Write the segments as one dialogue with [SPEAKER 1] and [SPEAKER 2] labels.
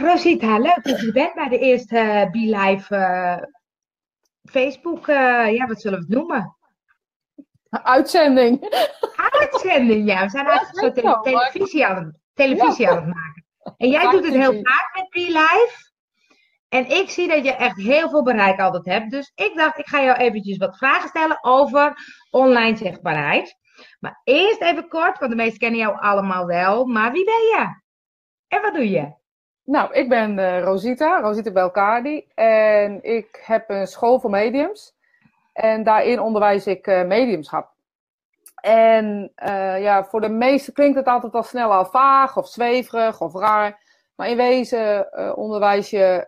[SPEAKER 1] Rosita, leuk dat je bent bij de eerste uh, Be Live uh, Facebook. Uh, ja, wat zullen we het noemen?
[SPEAKER 2] Uitzending.
[SPEAKER 1] Uitzending, ja. We zijn eigenlijk zo te televisie, aan het, televisie ja. aan het maken. En jij doet het heel vaak met Be Live. En ik zie dat je echt heel veel bereik altijd hebt. Dus ik dacht, ik ga jou eventjes wat vragen stellen over online zichtbaarheid. Maar eerst even kort, want de meesten kennen jou allemaal wel. Maar wie ben je? En wat doe je?
[SPEAKER 2] Nou, ik ben uh, Rosita, Rosita Belcardi. En ik heb een school voor mediums. En daarin onderwijs ik uh, mediumschap. En uh, ja, voor de meesten klinkt het altijd al snel al vaag of zweverig of raar. Maar in wezen onderwijs je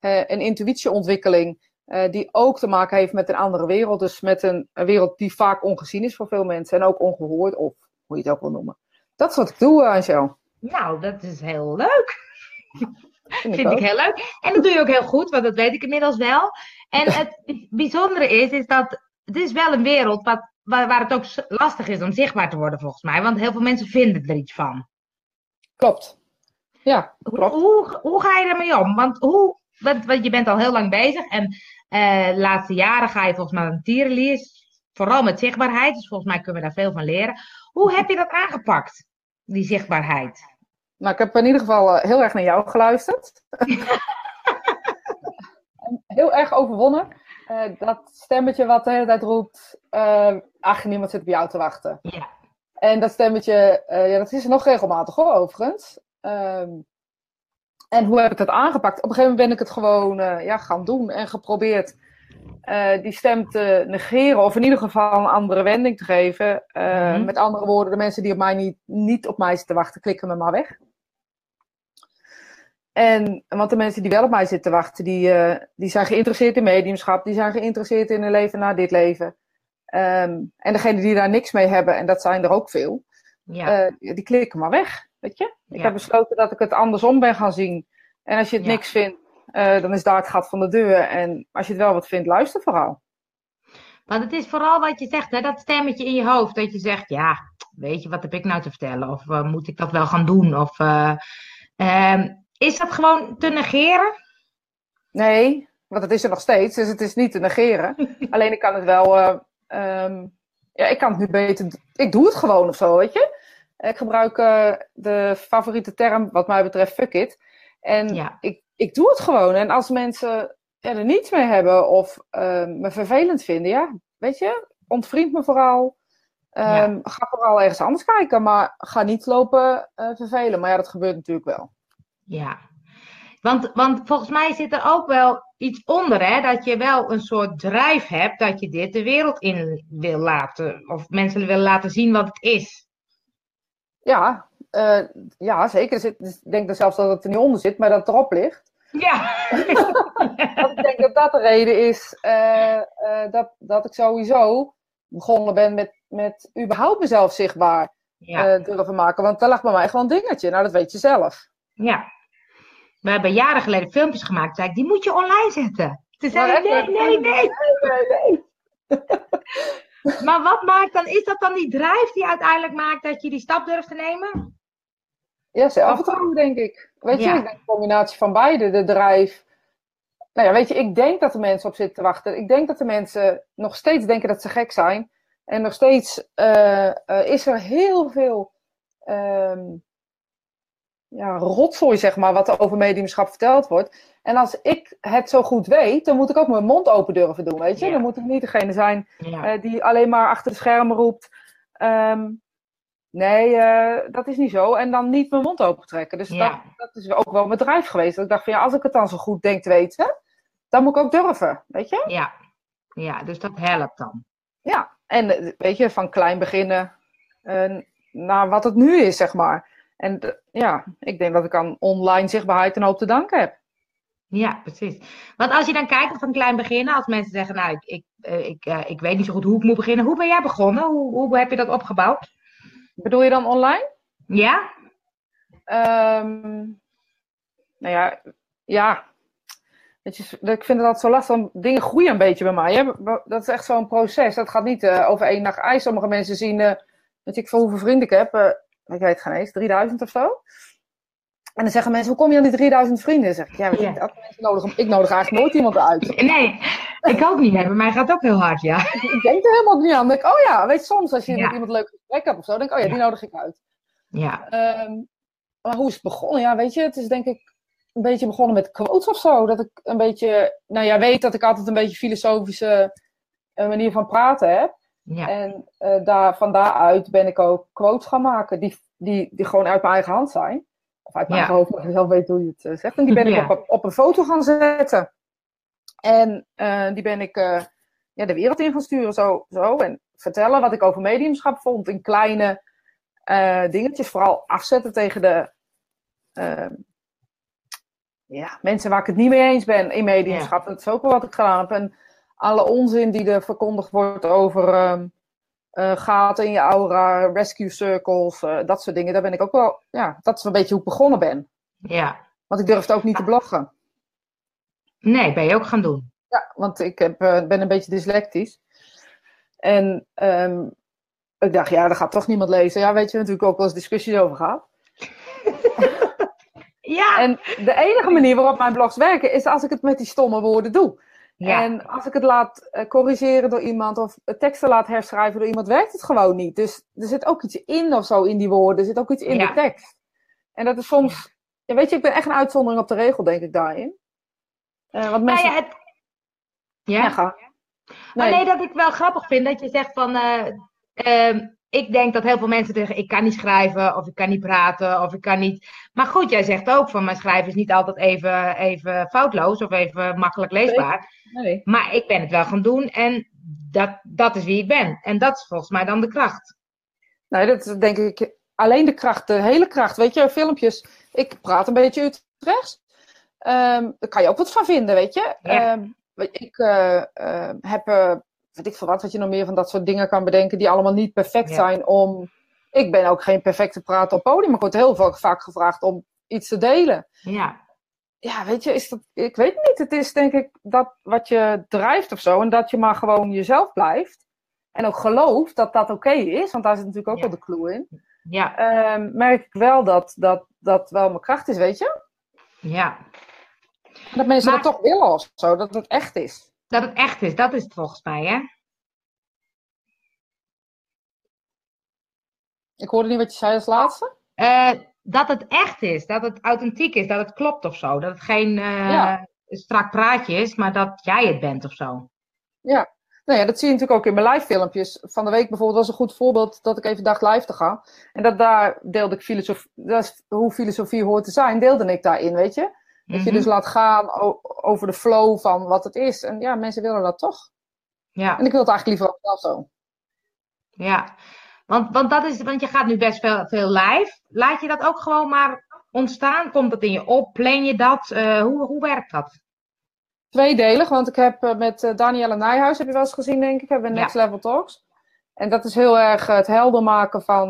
[SPEAKER 2] een intuïtieontwikkeling die ook te maken heeft met een andere wereld. Dus met een, een, wereld die vaak ongezien is voor veel mensen en ook ongehoord of hoe je het ook wil noemen. Dat is wat ik doe, Angel.
[SPEAKER 1] Nou, dat is heel leuk. Vind, Vind ik heel leuk. En dat doe je ook heel goed, want dat weet ik inmiddels wel. En het bijzondere is, is dat het is wel een wereld wat, waar, waar het ook lastig is om zichtbaar te worden, volgens mij. Want heel veel mensen vinden er iets van.
[SPEAKER 2] Klopt. Ja, klopt.
[SPEAKER 1] Hoe, hoe, hoe ga je ermee om? Want, hoe, want, want je bent al heel lang bezig en uh, de laatste jaren ga je volgens mij een tierenlier. Vooral met zichtbaarheid, dus volgens mij kunnen we daar veel van leren. Hoe heb je dat aangepakt, die zichtbaarheid?
[SPEAKER 2] Nou, ik heb in ieder geval uh, heel erg naar jou geluisterd. heel erg overwonnen. Uh, dat stemmetje wat de hele tijd roept, uh, ach, niemand zit op jou te wachten.
[SPEAKER 1] Ja.
[SPEAKER 2] En dat stemmetje, ja, dat is er nog regelmatig hoor, overigens. Um, en hoe heb ik dat aangepakt? Op een gegeven moment ben ik het gewoon ja, gaan doen en geprobeerd die stem te negeren. Of in ieder geval een andere wending te geven. Mm -hmm. Met andere woorden, de mensen die op mij niet, niet op mij zitten wachten, klikken me maar weg. En, want de mensen die wel op mij zitten wachten, die, uh, die zijn geïnteresseerd in mediumschap, die zijn geïnteresseerd in een leven na dit leven. Um, en degenen die daar niks mee hebben, en dat zijn er ook veel, ja. uh, die klikken maar weg. Weet je? Ik ja. heb besloten dat ik het andersom ben gaan zien. En als je het ja. niks vindt, uh, dan is daar het gat van de deur. En als je het wel wat vindt, luister vooral.
[SPEAKER 1] Want het is vooral wat je zegt, hè, dat stemmetje in je hoofd. Dat je zegt, ja, weet je, wat heb ik nou te vertellen? Of moet ik dat wel gaan doen? Of um, is dat gewoon te negeren?
[SPEAKER 2] Nee, want het is er nog steeds, dus het is niet te negeren. Alleen ik kan het wel, uh, um, ja, ik kan het nu beter, ik doe het gewoon of zo, weet je. Ik gebruik uh, de favoriete term, wat mij betreft, fuck it. En ja. ik, ik doe het gewoon. En als mensen er niets mee hebben of uh, me vervelend vinden, ja, weet je, ontvriend me vooral. Um, ja. Ga vooral ergens anders kijken, maar ga niet lopen uh, vervelen. Maar ja, dat gebeurt natuurlijk wel.
[SPEAKER 1] Ja, want, want volgens mij zit er ook wel iets onder, hè? Dat je wel een soort drijf hebt dat je dit de wereld in wil laten. Of mensen willen laten zien wat het is.
[SPEAKER 2] Ja, uh, ja zeker. Zit, ik denk er zelfs dat het er niet onder zit, maar dat het erop ligt.
[SPEAKER 1] Ja.
[SPEAKER 2] ik denk dat dat de reden is uh, uh, dat, dat ik sowieso begonnen ben met, met überhaupt mezelf zichtbaar ja. durven maken. Want daar lag bij mij gewoon een dingetje. Nou, dat weet je zelf.
[SPEAKER 1] Ja. We hebben jaren geleden filmpjes gemaakt. Zei ik, die moet je online zetten. Toen zei nee, nee, nee. nee, maar wat maakt dan, is dat dan die drijf die uiteindelijk maakt dat je die stap durft te nemen?
[SPEAKER 2] Ja, zelfvertrouwen denk ik. Weet je, ik denk een combinatie van beide. De drijf. Nou ja, weet je, ik denk dat de mensen op zitten te wachten. Ik denk dat de mensen nog steeds denken dat ze gek zijn. En nog steeds uh, uh, is er heel veel um, ja, rotzooi, zeg maar, wat er over mediumschap verteld wordt. En als ik het zo goed weet, dan moet ik ook mijn mond open durven doen, weet je. Ja. Dan moet ik niet degene zijn ja. uh, die alleen maar achter de schermen roept. Um, nee, uh, dat is niet zo. En dan niet mijn mond open trekken. Dus ja. dat, dat, is ook wel mijn drijf geweest. Dat ik dacht van ja, als ik het dan zo goed denk te weten, dan moet ik ook durven, weet je.
[SPEAKER 1] Ja, ja dus dat helpt dan.
[SPEAKER 2] Ja, en weet je, van klein beginnen uh, naar wat het nu is, zeg maar. En ja, ik denk dat ik aan online zichtbaarheid een hoop te danken heb.
[SPEAKER 1] Ja, precies. Want als je dan kijkt van klein beginnen, als mensen zeggen, nou, ik, ik, ik, uh, ik weet niet zo goed hoe ik moet beginnen. Hoe ben jij begonnen? Hoe, hoe heb je dat opgebouwd?
[SPEAKER 2] Bedoel je dan online?
[SPEAKER 1] Ja.
[SPEAKER 2] Um, nou ja, ja. Weet je, ik vind het altijd zo lastig, dingen groeien een beetje bij mij. Hè? Dat is echt zo'n proces. Dat gaat niet uh, over één nacht ijs. Sommige mensen zien, uh, weet ik veel hoeveel vrienden ik heb, ik weet geen eens, 3000 of zo. En dan zeggen mensen, hoe kom je aan die 3000 vrienden? Zeg ik, ja, mensen nodig, ik nodig eigenlijk nooit iemand uit.
[SPEAKER 1] Nee, ik ook niet. Bij mij gaat ook heel hard, ja.
[SPEAKER 2] Ik denk er helemaal niet aan. Dan denk ik, oh ja, weet je, soms als je met iemand leuk gesprek hebt of zo, denk ik, oh ja, die nodig ik uit.
[SPEAKER 1] Ja.
[SPEAKER 2] Ehm, maar hoe is het begonnen? Ja, weet je, het is denk ik een beetje begonnen met quotes of zo. Dat ik een beetje, nou ja, weet dat ik altijd een beetje filosofische eh, manier van praten heb.
[SPEAKER 1] Ja.
[SPEAKER 2] En uh, daar, van daaruit ben ik ook quotes gaan maken die, die, die gewoon uit mijn eigen hand zijn. Of uit mijn ja. eigen hoofd, maar ik zelf weet hoe je het uh, zegt. En die ben ik op, op een foto gaan zetten. En die ben ik ja, de wereld in gaan sturen zo, zo. En vertellen wat ik over mediumschap vond in kleine dingetjes. Vooral afzetten tegen de ehm, ja, mensen waar ik het niet mee eens ben in mediumschap. Dat is ook wel wat ik gedaan heb. En alle onzin die er verkondigd wordt over um, uh, gaten in je aura, rescue circles, uh, dat soort dingen. Daar ben ik ook wel, ja, dat is een beetje hoe ik begonnen ben.
[SPEAKER 1] Ja.
[SPEAKER 2] Want ik durfde ook niet te bloggen.
[SPEAKER 1] Nee, ben je ook gaan doen.
[SPEAKER 2] Ja, want ik heb, uh, ben een beetje dyslectisch. En um, ik dacht, ja, daar gaat toch niemand lezen. Ja, weet je, natuurlijk ook wel eens discussies over gehad.
[SPEAKER 1] ja.
[SPEAKER 2] En de enige manier waarop mijn blogs werken is als ik het met die stomme woorden doe.
[SPEAKER 1] Ja.
[SPEAKER 2] En als ik het laat uh, corrigeren door iemand of teksten laat herschrijven door iemand, werkt het gewoon niet. Dus er zit ook iets in of zo in die woorden. Er zit ook iets in
[SPEAKER 1] Ja.
[SPEAKER 2] de tekst. En dat is soms. Ja, weet je, ik ben echt een uitzondering op de regel, denk ik daarin. Eh, want
[SPEAKER 1] Nou
[SPEAKER 2] mensen.
[SPEAKER 1] ja, het...
[SPEAKER 2] Ja,
[SPEAKER 1] Ja.
[SPEAKER 2] ga.
[SPEAKER 1] Maar nee, dat ik wel grappig vind dat je zegt van. eh, ehm, ik denk dat heel veel mensen zeggen: ik kan niet schrijven, of ik kan niet praten, of ik kan niet. Maar goed, jij zegt ook van: mijn schrijven is niet altijd even, even foutloos of even makkelijk leesbaar.
[SPEAKER 2] nee.
[SPEAKER 1] Maar ik ben het wel gaan doen en dat, dat is wie ik ben. En dat is volgens mij dan de kracht.
[SPEAKER 2] Nee, dat is denk ik alleen de kracht, de hele kracht. Weet je, filmpjes. Ik praat een beetje Utrechts. Ehm daar kan je ook wat van vinden, weet je.
[SPEAKER 1] Ja.
[SPEAKER 2] Ehm, ik eh, eh, heb, eh, weet ik veel wat, wat je nog meer van dat soort dingen kan bedenken, die allemaal niet perfect
[SPEAKER 1] Ja.
[SPEAKER 2] zijn om... Ik ben ook geen perfecte prater op podium, maar ik word heel vaak, vaak gevraagd om iets te delen.
[SPEAKER 1] Ja,
[SPEAKER 2] Ja, weet je, is dat, ik weet niet. Het is denk ik dat wat je drijft of zo. En dat je maar gewoon jezelf blijft. En ook gelooft dat dat oké is. Want daar zit natuurlijk ook
[SPEAKER 1] Ja.
[SPEAKER 2] wel de clue in.
[SPEAKER 1] ja,
[SPEAKER 2] Ehm, merk ik wel dat, dat dat wel mijn kracht is, weet je?
[SPEAKER 1] ja.
[SPEAKER 2] Dat mensen
[SPEAKER 1] Maar-
[SPEAKER 2] dat toch willen of zo. Dat het echt is.
[SPEAKER 1] Dat het echt is, dat is het volgens mij, hè?
[SPEAKER 2] Ik hoorde niet wat je zei als laatste.
[SPEAKER 1] Eh, dat het echt is, dat het authentiek is, dat het klopt of zo. Dat het geen eh,
[SPEAKER 2] Ja.
[SPEAKER 1] strak praatje is, maar dat jij het bent of zo.
[SPEAKER 2] Nou ja, dat zie je natuurlijk ook in mijn live filmpjes. Van de week bijvoorbeeld was een goed voorbeeld dat ik even dacht live te gaan. En dat daar deelde ik filosofie, dat is hoe filosofie hoort te zijn, deelde ik daarin, weet je? Dat je
[SPEAKER 1] Mhm.
[SPEAKER 2] dus laat gaan over de flow van wat het is. En ja, mensen willen dat toch.
[SPEAKER 1] Ja,
[SPEAKER 2] En ik wil het eigenlijk liever ook zelf zo.
[SPEAKER 1] ja. Want, want, dat is, want je gaat nu best veel, veel live. Laat je dat ook gewoon maar ontstaan? Komt dat in je op? Plan je dat? Eh, hoe, hoe werkt dat?
[SPEAKER 2] Tweedelig, want ik heb eh, met eh, Danielle Nijhuis, heb je wel eens gezien denk ik, hebben we
[SPEAKER 1] Ja.
[SPEAKER 2] Next Level Talks. En dat is heel erg het helder maken van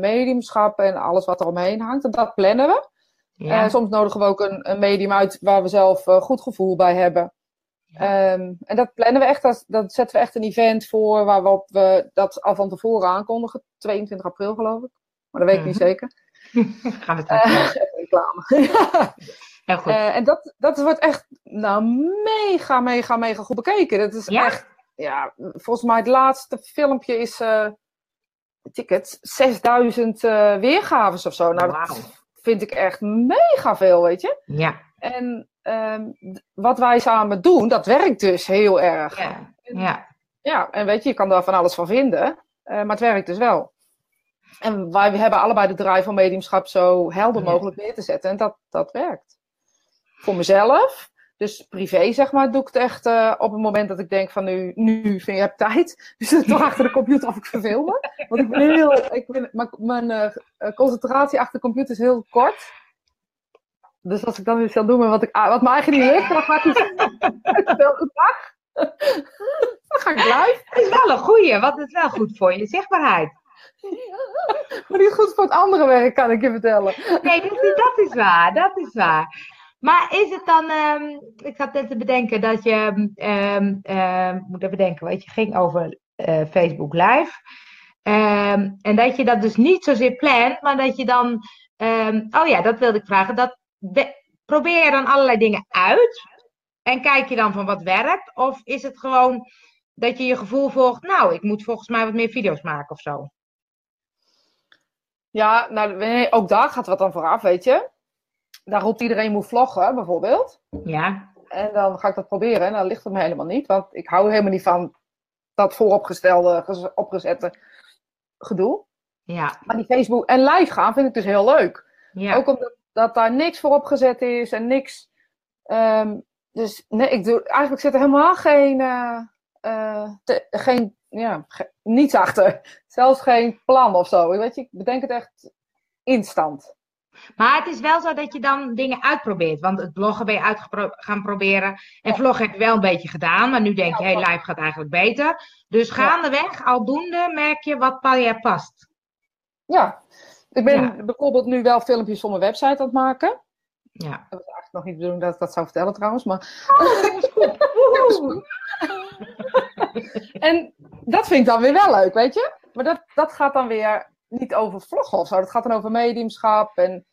[SPEAKER 2] mediumschap en alles wat er omheen hangt. En dat plannen we.
[SPEAKER 1] Ja,
[SPEAKER 2] soms nodigen we ook een, een medium uit waar we zelf eh, goed gevoel bij hebben. Ehm, en dat plannen we echt, dat, dat zetten we echt een event voor waarop we dat al van tevoren aankondigen. 22 april geloof ik. Maar dat weet ik niet
[SPEAKER 1] Mhm.
[SPEAKER 2] zeker.
[SPEAKER 1] gaan we doen.
[SPEAKER 2] even reclame.
[SPEAKER 1] Heel goed.
[SPEAKER 2] Eh, en dat, dat wordt echt nou, mega, mega, mega goed bekeken. Dat is
[SPEAKER 1] Ja?
[SPEAKER 2] echt, ja, volgens mij het laatste filmpje is, eh ticket, 6000 eh weergaves of zo. Nou, dat vind ik echt mega veel, weet je.
[SPEAKER 1] Ja,
[SPEAKER 2] En ehm, wat wij samen doen, dat werkt dus heel erg.
[SPEAKER 1] ja, ja.
[SPEAKER 2] Ja, en weet je, je kan daar van alles van vinden, eh, maar het werkt dus wel. En wij hebben allebei de drive om mediumschap zo helder mogelijk neer te zetten. En dat, dat werkt. Voor mezelf, dus privé zeg maar, doe ik het echt eh, op het moment dat ik denk van nu, nu vind je hebt tijd. Dus dan toch achter de computer of ik verveel me. Want ik ben heel, ik ben, mijn, mijn eh, concentratie achter de computer is heel kort. Dus als ik dan iets wil doen met wat, ik, wat me eigenlijk niet lukt, dan ga ik iets dag. Dan ga ik live.
[SPEAKER 1] Het is wel een goeie, want het is wel goed voor je zichtbaarheid.
[SPEAKER 2] Maar niet goed voor het andere werk, kan ik je vertellen.
[SPEAKER 1] Nee, dat is, dat is waar, dat is waar. Maar is het dan, ehm, ik zat net te bedenken dat je, ehm, moet even denken, weet je, ging over eh, Facebook Live. En dat je dat dus niet zozeer plant, maar dat je dan oh ja, dat wilde ik vragen. Dat, probeer je dan allerlei dingen uit? En kijk je dan van wat werkt? Of is het gewoon dat je je gevoel volgt, nou, ik moet volgens mij wat meer video's maken of zo?
[SPEAKER 2] Ja, nou, ook daar gaat wat dan vooraf, weet je. Daar roept iedereen moet vloggen, bijvoorbeeld.
[SPEAKER 1] Ja.
[SPEAKER 2] En dan ga ik dat proberen en dan ligt het me helemaal niet. Want ik hou helemaal niet van dat vooropgestelde, opgezette gedoe.
[SPEAKER 1] Ja.
[SPEAKER 2] Maar die Facebook en live gaan vind ik dus heel leuk. Ja. Ook omdat dat daar niks voor opgezet is en niks. Um, dus nee, ik doe, eigenlijk zit er helemaal geen, uh, uh, te, geen ja, niets achter. Zelfs geen plan of zo. Weet je, ik bedenk het echt instant.
[SPEAKER 1] Maar het is wel zo dat je dan dingen uitprobeert. Want het bloggen ben je uit gaan proberen. En vloggen heb je wel een beetje gedaan. Maar nu denk je, hé, hey, live gaat eigenlijk beter. Dus gaandeweg, aldoende, merk je wat bij je past.
[SPEAKER 2] Ja, ik ben bijvoorbeeld nu wel filmpjes voor mijn website aan het maken.
[SPEAKER 1] Ja.
[SPEAKER 2] Dat was eigenlijk nog niet de bedoeling dat ik dat zou vertellen trouwens. Maar... Oh, dat is goed. en dat vind ik dan weer wel leuk, weet je. Maar dat, dat gaat dan weer niet over vloggen of zo. Dat gaat dan over mediumschap en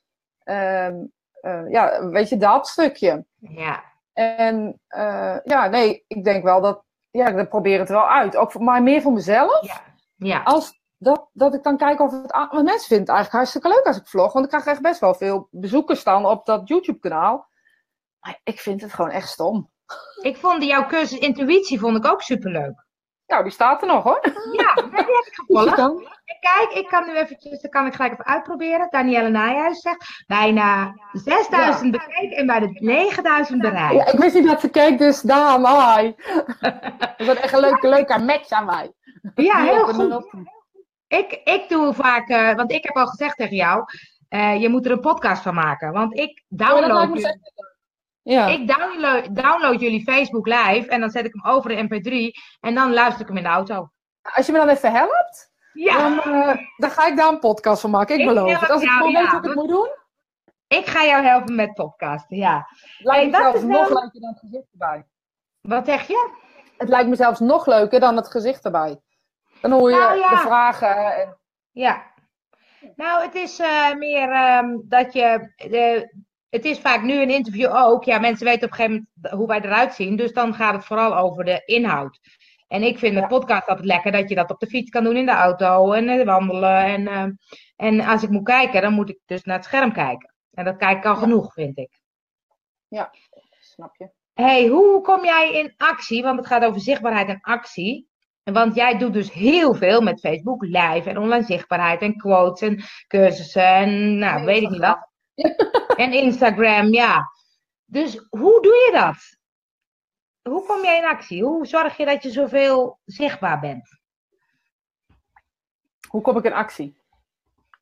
[SPEAKER 2] ehm, eh, ja, weet je, dat stukje.
[SPEAKER 1] Ja.
[SPEAKER 2] En uh, ja, nee, ik denk wel dat, ja, ik probeer het wel uit. Ook voor, maar meer voor mezelf.
[SPEAKER 1] Ja. ja.
[SPEAKER 2] Als dat, dat ik dan kijk of het. Want mensen vinden het eigenlijk hartstikke leuk als ik vlog. Want ik krijg echt best wel veel bezoekers dan op dat YouTube-kanaal. Maar ik vind het gewoon echt stom.
[SPEAKER 1] Ik vond jouw cursus intuïtie vond ik ook superleuk.
[SPEAKER 2] Nou, die staat er nog hoor.
[SPEAKER 1] Ja, die heb ik gevolgd. Kijk, ik kan nu eventjes, dan kan ik gelijk even uitproberen. Danielle Nijhuis zegt, bijna 6000 bekeken en bijna 9000 bereikt.
[SPEAKER 2] Ja, ik wist niet dat ze keek, dus Daan, hi. dat is echt een leuke, leuke match aan mij.
[SPEAKER 1] Ja, heel goed. Ik, ik doe vaak, uh, want ik heb al gezegd tegen jou, uh, je moet er een podcast van maken. Want ik download... Oh, ja. Ik download, download, jullie Facebook live en dan zet ik hem over de mp3 en dan luister ik hem in de auto.
[SPEAKER 2] Als je me dan even helpt,
[SPEAKER 1] ja.
[SPEAKER 2] dan, uh, dan ga ik daar een podcast van maken. Ik, ik beloof het. Als ik gewoon weet wat ik moet doen.
[SPEAKER 1] Ik ga jou helpen met podcasten, ja.
[SPEAKER 2] Lijkt me zelfs nog leuker dan het gezicht erbij.
[SPEAKER 1] Wat zeg je?
[SPEAKER 2] Het lijkt me zelfs nog leuker dan het gezicht erbij. Dan hoor je nou, de vragen. En...
[SPEAKER 1] Ja. Nou, het is uh, meer um, dat je. De, het is vaak nu een interview ook. Ja, mensen weten op een gegeven moment hoe wij eruit zien. Dus dan gaat het vooral over de inhoud. En ik vind de podcast altijd lekker dat je dat op de fiets kan doen in de auto en uh, wandelen. En, uh, en als ik moet kijken, dan moet ik dus naar het scherm kijken. En dat kijk ik al genoeg, vind ik.
[SPEAKER 2] Ja, snap je.
[SPEAKER 1] hey, hoe kom jij in actie? Want het gaat over zichtbaarheid en actie. Want jij doet dus heel veel met Facebook live en online zichtbaarheid en quotes en cursussen en nou, weet ik niet wat. En Instagram, ja. Dus hoe doe je dat? Hoe kom jij in actie? Hoe zorg je dat je zoveel zichtbaar bent?
[SPEAKER 2] Hoe kom ik in actie?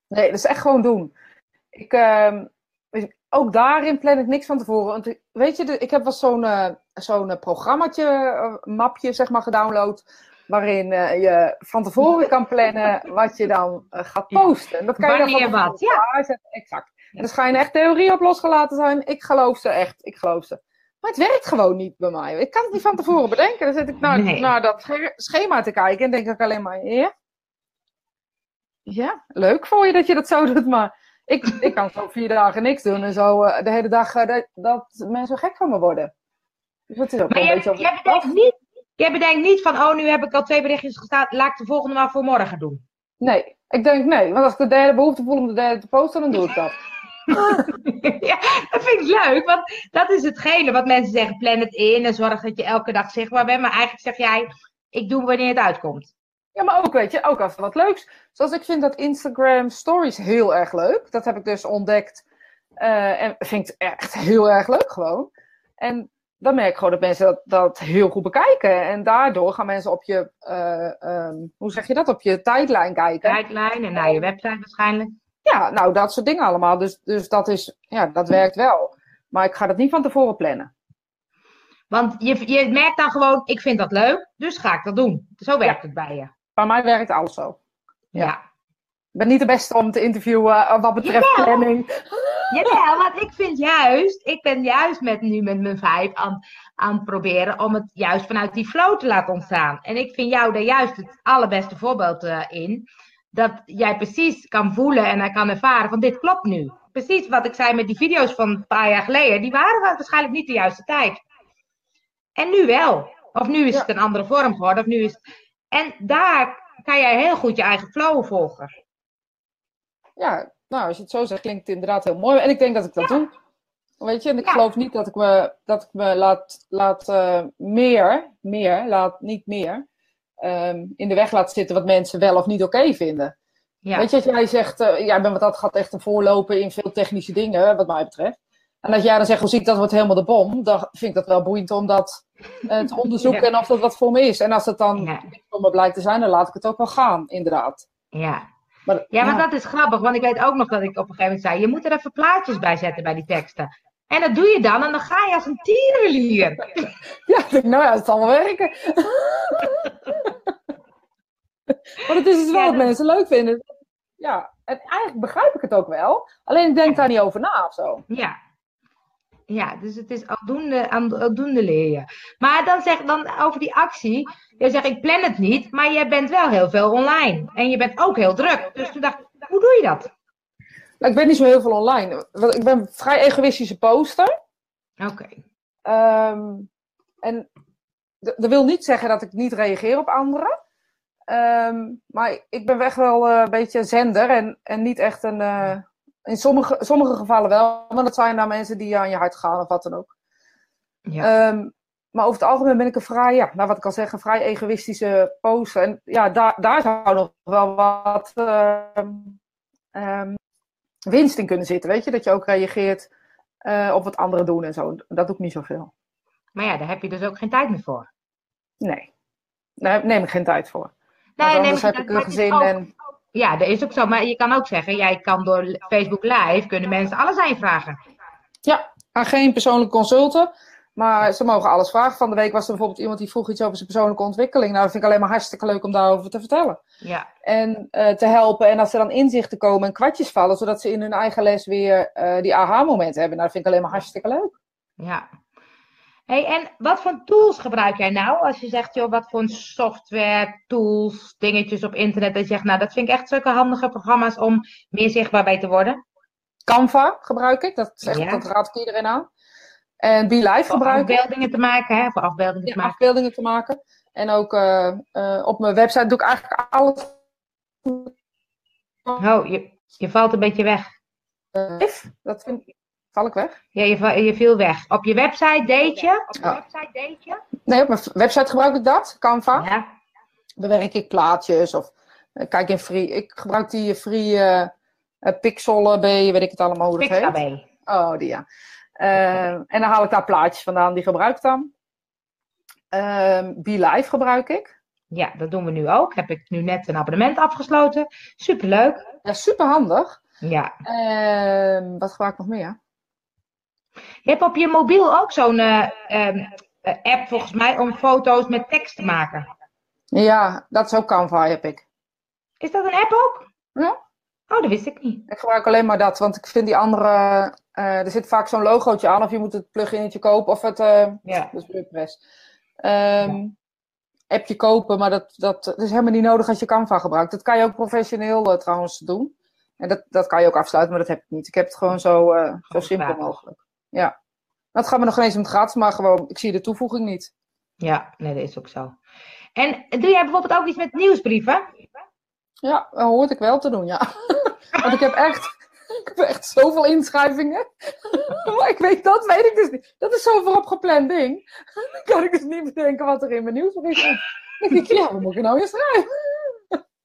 [SPEAKER 2] Nee, dat is echt gewoon doen. Ik, uh, ook daarin plan ik niks van tevoren. Want weet je, ik heb wel zo'n uh, zo'n uh, programmaatje, uh, mapje zeg maar, gedownload waarin uh, je van tevoren kan plannen wat je dan gaat posten.
[SPEAKER 1] Dat kan je dan wat, ja.
[SPEAKER 2] Exact. En er schijnen echt theorieën op losgelaten zijn. Ik geloof ze echt, ik geloof ze. Maar het werkt gewoon niet bij mij. Ik kan het niet van tevoren bedenken. Dan zit ik naar, nee. naar dat schema te kijken en denk ik alleen maar, ja, ja, leuk voor je dat je dat zo doet, maar ik, ik kan zo vier dagen niks doen en zo uh, de hele dag dat, dat mensen gek van me worden.
[SPEAKER 1] Dus dat is ook maar een jij, beetje jij bedenkt niet Jij bedenkt niet van, oh, nu heb ik al twee berichtjes gestaan, laat ik de volgende maar voor morgen doen.
[SPEAKER 2] Nee, ik denk nee. Want als ik de derde behoefte voel om de derde te posten, dan doe ik dat.
[SPEAKER 1] ja, dat vind ik leuk, want dat is hetgene wat mensen zeggen, plan het in en zorg dat je elke dag zichtbaar bent. Maar eigenlijk zeg jij, ik doe wanneer het uitkomt.
[SPEAKER 2] Ja, maar ook, weet je, ook als wat leuks. Zoals ik vind dat Instagram stories heel erg leuk. Dat heb ik dus ontdekt. Uh, en vind ik echt heel erg leuk gewoon. En dan merk ik gewoon dat mensen dat, dat heel goed bekijken. En daardoor gaan mensen op je, uh, um, hoe zeg je dat, op je tijdlijn kijken.
[SPEAKER 1] Tijdlijn en naar je website waarschijnlijk.
[SPEAKER 2] Ja, nou dat soort dingen allemaal. Dus, dus dat, is, ja, dat werkt wel. Maar ik ga dat niet van tevoren plannen.
[SPEAKER 1] Want je, je merkt dan gewoon, ik vind dat leuk, dus ga ik dat doen. Zo werkt het bij je.
[SPEAKER 2] Bij mij werkt alles zo. ja. ja. Ik ben niet de beste om te interviewen uh, wat betreft Jawel. planning.
[SPEAKER 1] Jawel, want ik vind juist, ik ben juist met, nu met mijn vijf aan, aan het proberen om het juist vanuit die flow te laten ontstaan. En ik vind jou daar juist het allerbeste voorbeeld uh, in. Dat jij precies kan voelen en kan ervaren van dit klopt nu. Precies wat ik zei met die video's van een paar jaar geleden, die waren waarschijnlijk niet de juiste tijd. En nu wel. Of nu is het een andere vorm geworden. Of nu is En daar kan jij heel goed je eigen flow volgen.
[SPEAKER 2] Ja, nou, als je het zo zegt, klinkt het inderdaad heel mooi. En ik denk dat ik dat doe. Weet je, en ik geloof niet dat ik me, dat ik me laat, laat uh, meer, meer, laat niet meer, um, in de weg laat zitten wat mensen wel of niet oké vinden. Ja. Weet je, als jij zegt, uh, jij bent wat dat gaat echt een voorloper in veel technische dingen, wat mij betreft. En als jij dan zegt, hoe ziet dat wordt helemaal de bom, dan vind ik dat wel boeiend om dat uh, te onderzoeken en of dat wat voor me is. En als het dan ja. voor me blijkt te zijn, dan laat ik het ook wel gaan, inderdaad.
[SPEAKER 1] Ja. Maar, ja, maar dat is grappig, want ik weet ook nog dat ik op een gegeven moment zei, je moet er even plaatjes bij zetten bij die teksten. En dat doe je dan en dan ga je als een tierenlier.
[SPEAKER 2] Ja, nou ja, het zal wel werken. maar het is dus wel wat mensen leuk vinden. Ja, en eigenlijk begrijp ik het ook wel. Alleen ik denk daar niet over na of zo.
[SPEAKER 1] Ja, ja, dus het is aldoende, aldoende leer je. Maar dan zeg dan over die actie. Je zegt, ik plan het niet, maar je bent wel heel veel online. En je bent ook heel druk. Dus toen dacht ik, hoe doe je dat?
[SPEAKER 2] Nou, ik ben niet zo heel veel online. Ik ben een vrij egoïstische poster.
[SPEAKER 1] Oké.
[SPEAKER 2] Ehm, en dat wil niet zeggen dat ik niet reageer op anderen. Ehm, maar ik ben echt wel uh, een beetje zender en, en niet echt een. Uh, in sommige, sommige gevallen wel, maar dat zijn dan mensen die aan je hart gaan of wat dan ook. Ja. Ehm, maar over het algemeen ben ik een vrij, ja, nou wat ik al zeg, een vrij egoïstische poster. En ja, daar, daar zou nog wel wat winst in kunnen zitten. Weet je, dat je ook reageert uh, op wat anderen doen en zo. Dat doe ik niet zoveel.
[SPEAKER 1] Maar ja, daar heb je dus ook geen tijd meer voor.
[SPEAKER 2] Nee, daar neem ik geen tijd voor. Nee, neem heb ik een gezin en...
[SPEAKER 1] Ja, dat is ook zo. Maar je kan ook zeggen, jij kan door Facebook Live, kunnen mensen alles aan je vragen.
[SPEAKER 2] Ja, aan geen persoonlijke consulten. Maar ze mogen alles vragen. Van de week was er bijvoorbeeld iemand die vroeg iets over zijn persoonlijke ontwikkeling. Nou, dat vind ik alleen maar hartstikke leuk om daarover te vertellen.
[SPEAKER 1] Ja.
[SPEAKER 2] En uh, te helpen. En als er dan inzichten komen en kwartjes vallen, zodat ze in hun eigen les weer uh, die aha-momenten hebben. Nou, dat vind ik alleen maar hartstikke leuk.
[SPEAKER 1] Ja. Hey, en wat voor tools gebruik jij nou? Als je zegt, joh, wat voor software, tools, dingetjes op internet. Dat je zegt, nou, dat vind ik echt zulke handige programma's om meer zichtbaar bij te worden.
[SPEAKER 2] Canva gebruik ik. Dat, zegt, ja. dat raad ik iedereen aan. En Be Live gebruiken.
[SPEAKER 1] afbeeldingen te maken, hè? Voor afbeeldingen
[SPEAKER 2] ja,
[SPEAKER 1] te maken.
[SPEAKER 2] afbeeldingen te maken. En ook uh, uh, op mijn website doe ik eigenlijk alles.
[SPEAKER 1] Oh, je, je valt een beetje weg.
[SPEAKER 2] Uh, dat vind ik. Val ik weg?
[SPEAKER 1] Ja, je, je viel weg. Op je website deed je? Op je
[SPEAKER 2] oh. website deed je? Nee, op mijn website gebruik ik dat, Canva. Ja. Bewerk ik plaatjes of kijk in free. Ik gebruik die free Pixel B, weet ik het allemaal hoe dat
[SPEAKER 1] Pixel heet.
[SPEAKER 2] B. Oh, die ja. Uh, en dan haal ik daar plaatjes vandaan, die gebruik ik dan. Uh, Be Live gebruik ik.
[SPEAKER 1] Ja, dat doen we nu ook. Heb ik nu net een abonnement afgesloten. Superleuk.
[SPEAKER 2] Ja, superhandig.
[SPEAKER 1] Ja.
[SPEAKER 2] Uh, wat gebruik ik nog meer?
[SPEAKER 1] Je hebt op je mobiel ook zo'n uh, app volgens mij om foto's met tekst te maken.
[SPEAKER 2] Ja, dat is ook Canva heb ik.
[SPEAKER 1] Is dat een app ook?
[SPEAKER 2] Ja.
[SPEAKER 1] Oh, dat wist ik niet.
[SPEAKER 2] Ik gebruik alleen maar dat, want ik vind die andere. Uh, er zit vaak zo'n logootje aan, of je moet het pluginnetje kopen, of het. Uh, ja. Dus WordPress. Um, ja. Appje kopen, maar dat, dat, dat, is helemaal niet nodig als je Canva gebruikt. Dat kan je ook professioneel uh, trouwens doen. En dat, dat kan je ook afsluiten, maar dat heb ik niet. Ik heb het gewoon zo, zo simpel mogelijk. Ja. Dat gaat me nog eens om het gratis, maar gewoon, ik zie de toevoeging niet.
[SPEAKER 1] Ja, nee, dat is ook zo. En doe jij bijvoorbeeld ook iets met nieuwsbrieven?
[SPEAKER 2] Ja, dat hoort ik wel te doen, ja. Want ik heb echt, ik heb echt zoveel inschrijvingen. maar ik weet, dat weet ik dus niet. Dat is zo'n vooropgepland ding. Dan kan ik dus niet bedenken wat er in mijn nieuwsbrief is. Dan denk ik, ja, wat moet ik nou weer schrijven?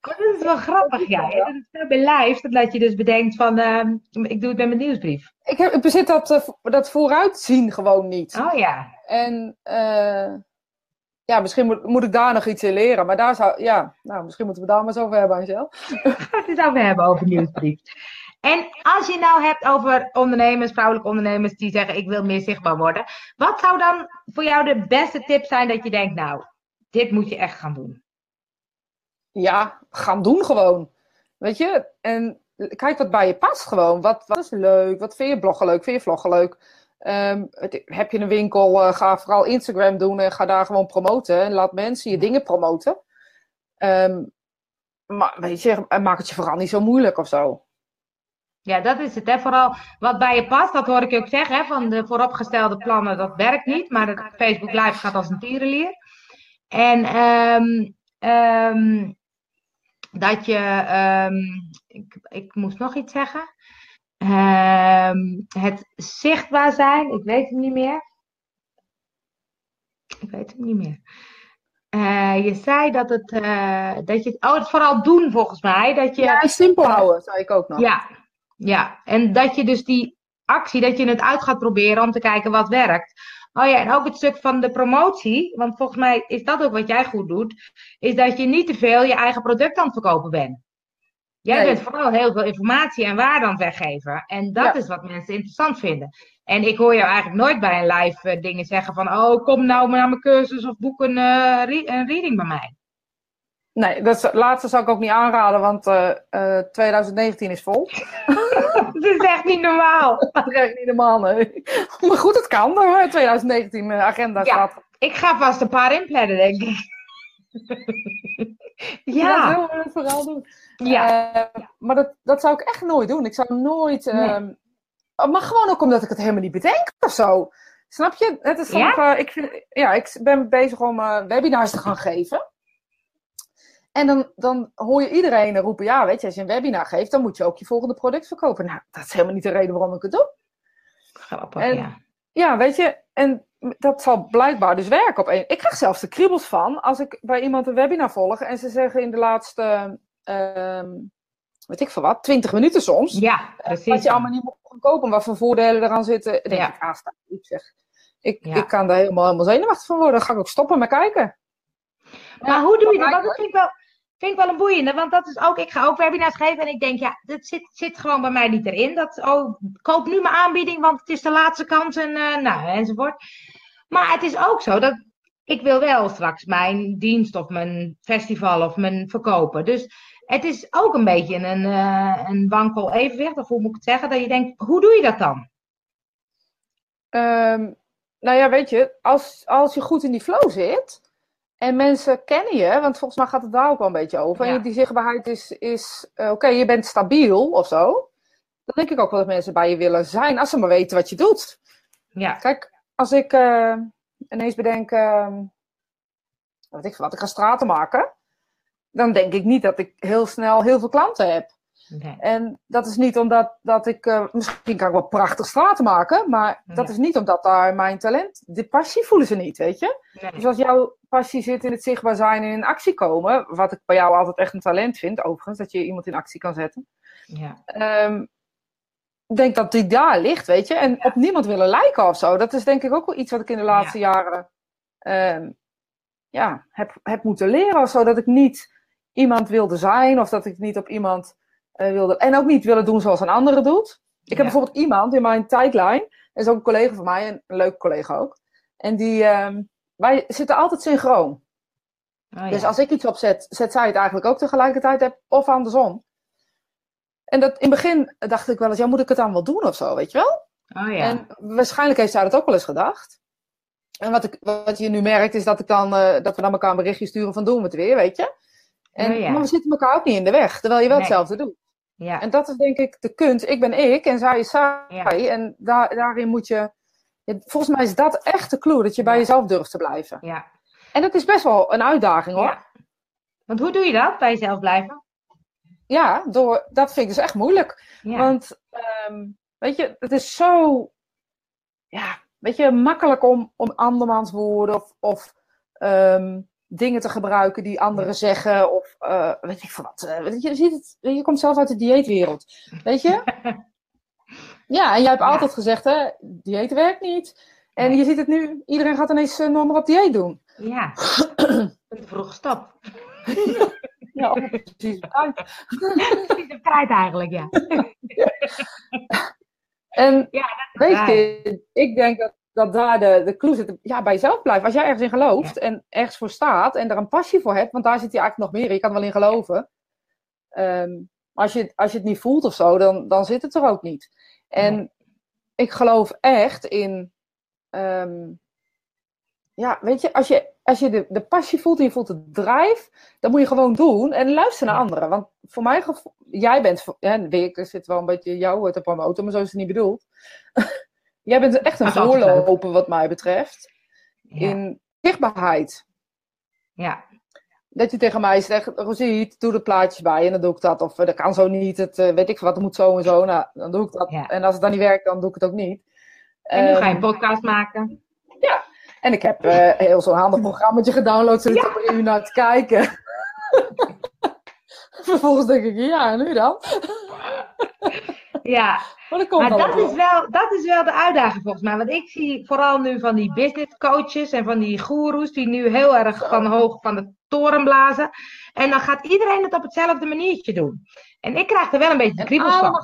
[SPEAKER 1] Oh, dat is wel grappig, ja. ja. Dat is bij live, dat je dus bedenkt van, uh, ik doe het met mijn nieuwsbrief.
[SPEAKER 2] Ik, heb, ik bezit dat, uh, dat vooruitzien gewoon niet.
[SPEAKER 1] Oh ja.
[SPEAKER 2] En uh, ja, misschien moet, moet ik daar nog iets in leren. Maar daar zou, ja, nou, misschien moeten we daar maar eens over hebben, Angel.
[SPEAKER 1] Het is over hebben, over nieuwsbrief. En als je nou hebt over ondernemers, vrouwelijke ondernemers die zeggen ik wil meer zichtbaar worden. Wat zou dan voor jou de beste tip zijn dat je denkt, nou, dit moet je echt gaan doen?
[SPEAKER 2] Ja, gaan doen gewoon. Weet je, en kijk wat bij je past gewoon. Wat, wat is leuk? Wat vind je bloggen leuk? Vind je vloggen leuk? Um, het, heb je een winkel, uh, ga vooral Instagram doen en ga daar gewoon promoten. En laat mensen je dingen promoten. Um, maar weet je, maak het je vooral niet zo moeilijk of zo.
[SPEAKER 1] Ja, dat is het. Hè. Vooral wat bij je past, dat hoor ik je ook zeggen. Hè, van de vooropgestelde plannen, dat werkt niet. Maar het Facebook Live gaat als een tierenlier. En um, um, dat je... Um, ik, ik moest nog iets zeggen. het zichtbaar zijn, ik weet het niet meer. Ik weet het niet meer. Uh, je zei dat het, uh, dat je, oh, het vooral doen volgens mij. Dat je,
[SPEAKER 2] ja, simpel houden, zei ik ook nog.
[SPEAKER 1] Ja, ja, en dat je dus die actie, dat je het uit gaat proberen om te kijken wat werkt. Oh ja, en ook het stuk van de promotie, want volgens mij is dat ook wat jij goed doet, is dat je niet te veel je eigen product aan het verkopen bent. Jij bent vooral heel veel informatie en waarde aan het weggeven. En dat is wat mensen interessant vinden. En ik hoor jou eigenlijk nooit bij een live uh, dingen zeggen van, oh, kom nou naar mijn cursus of boek een, uh, een reading bij mij.
[SPEAKER 2] Nee, dat laatste zou ik ook niet aanraden, want uh, uh, 2019 is vol.
[SPEAKER 1] dat is echt niet normaal.
[SPEAKER 2] dat is echt niet normaal, nee. Maar goed, het kan. Hoor. 2019 uh, agenda ja, staat.
[SPEAKER 1] Ik ga vast een paar inplannen, denk ik.
[SPEAKER 2] ja. Dat willen we vooral doen. Ja. Uh, maar dat, dat zou ik echt nooit doen. Ik zou nooit... Nee. Uh, maar gewoon ook omdat ik het helemaal niet bedenk of zo. Snap je? Het is ja? ik, vind, ja, ik ben bezig om webinars te gaan geven. En dan, dan hoor je iedereen roepen, ja, weet je, als je een webinar geeft, dan moet je ook je volgende product verkopen. Nou, dat is helemaal niet de reden waarom ik het doe.
[SPEAKER 1] Grappig, en, ja.
[SPEAKER 2] Ja, weet je, en dat zal blijkbaar dus werken op een. Ik krijg zelfs de kriebels van als ik bij iemand een webinar volg en ze zeggen in de laatste, uh, weet ik veel wat, 20 minuten soms.
[SPEAKER 1] Ja, precies.
[SPEAKER 2] Dat je allemaal niet moet kopen, wat voor voordelen eraan zitten. Dan denk ja. ik, ah, ik zeg. Ik, ja. ik kan daar helemaal, helemaal zenuwachtig van worden. Dan ga ik ook stoppen met kijken.
[SPEAKER 1] Maar hoe doe je dat? Dat vind ik wel Vind ik wel een boeiende, want dat is ook, ik ga ook webinars geven en ik denk, ja, dat zit, zit gewoon bij mij niet erin. Dat, oh, koop nu mijn aanbieding, want het is de laatste kans en uh, nou, enzovoort. Maar het is ook zo dat ik wil wel straks mijn dienst of mijn festival of mijn verkopen. Dus het is ook een beetje een, uh, een wankel evenwicht, of hoe moet ik het zeggen, dat je denkt, hoe doe je dat dan?
[SPEAKER 2] Um, nou ja, weet je, als, als je goed in die flow zit, en mensen kennen je, want volgens mij gaat het daar ook wel een beetje over. En die zichtbaarheid is, is uh, oké, je bent stabiel of zo. Dan denk ik ook wel dat mensen bij je willen zijn, als ze maar weten wat je doet. Ja. Kijk, als ik uh, ineens bedenk, uh, weet ik wat, ik ga straten maken. Dan denk ik niet dat ik heel snel heel veel klanten heb. En dat is niet omdat dat ik, uh, misschien kan ik wel prachtig straten maken, maar dat is niet omdat daar mijn talent, de passie voelen ze niet, weet je. Dus als jouw passie zit in het zichtbaar zijn en in actie komen, wat ik bij jou altijd echt een talent vind, overigens, dat je iemand in actie kan zetten. Ja. Um, denk dat die daar ligt, weet je. En op niemand willen lijken of zo. Dat is denk ik ook wel iets wat ik in de laatste jaren um, ja, heb, heb moeten leren of zo. Dat ik niet iemand wilde zijn of dat ik niet op iemand uh, wilde. En ook niet willen doen zoals een andere doet. Ik heb bijvoorbeeld iemand in mijn tijdlijn, dat is ook een collega van mij, een, een leuke collega ook. En die, um, wij zitten altijd synchroon. Oh, dus als ik iets opzet, zet zij het eigenlijk ook tegelijkertijd of andersom. En dat, in het begin dacht ik wel eens, ja, moet ik het dan wel doen of zo, weet je wel? Oh, ja. En waarschijnlijk heeft zij dat ook wel eens gedacht. En wat, ik, wat je nu merkt, is dat, ik dan, uh, dat we naar elkaar een berichtje sturen van doen we het weer, weet je? En, oh, ja. Maar we zitten elkaar ook niet in de weg, terwijl je wel nee. hetzelfde doet. Ja. En dat is denk ik de kunst. Ik ben ik en zij is zij. En daar, daarin moet je. Volgens mij is dat echt de clue, dat je bij jezelf durft te blijven. Ja. En dat is best wel een uitdaging hoor. Ja.
[SPEAKER 1] Want hoe doe je dat, bij jezelf blijven?
[SPEAKER 2] Ja, door, dat vind ik dus echt moeilijk. Want, um, weet je, het is zo, ja, weet je, makkelijk om, om andermans woorden of, of um, dingen te gebruiken die anderen zeggen. Of uh, weet ik wat. Uh, je, ziet het, je komt zelf uit de dieetwereld. Weet je? ja, en jij hebt altijd gezegd, hè, dieet werkt niet. En je ziet het nu, iedereen gaat ineens uh, normaal op dieet doen.
[SPEAKER 1] Ja, een vroege stap.
[SPEAKER 2] ja, precies op tijd.
[SPEAKER 1] precies op tijd eigenlijk, ja.
[SPEAKER 2] En ja, weet je, ik denk dat dat daar de, de clue zit. Ja, bij jezelf blijven. Als jij ergens in gelooft en ergens voor staat en daar een passie voor hebt, want daar zit je eigenlijk nog meer. Je kan er wel in geloven. Um, als, je, als je het niet voelt of zo, dan, dan zit het er ook niet. En ik geloof echt in. Um, ja, weet je, als je als je de, de passie voelt en je voelt de drive, dan moet je gewoon doen en luister naar anderen. Want voor mij, jij bent, ja, ik zit wel een beetje jou te promoten, maar zo is het niet bedoeld. Jij bent echt een voorloper wat mij betreft. In zichtbaarheid.
[SPEAKER 1] Ja.
[SPEAKER 2] Dat je tegen mij zegt, Rosiet, doe de plaatjes bij en dan doe ik dat. Of dat kan zo niet, het, eh, weet ik wat, het moet zo en zo. Nou, dan doe ik dat. En als het dan niet werkt, dan doe ik het ook niet.
[SPEAKER 1] En nu ga je een ehm, podcast maken.
[SPEAKER 2] Ja, en ik heb uh, heel zo'n handig programma gedownload, zodat ja. om er naar te kijken. Vervolgens denk ik, ja, en nu dan?
[SPEAKER 1] ja, maar, dat, is wel, dat is wel de uitdaging volgens mij. Want ik zie vooral nu van die business coaches en van die goeroes die nu heel erg van hoog van de toren blazen. En dan gaat iedereen het op hetzelfde maniertje doen. En ik krijg er wel een beetje de kriebels van.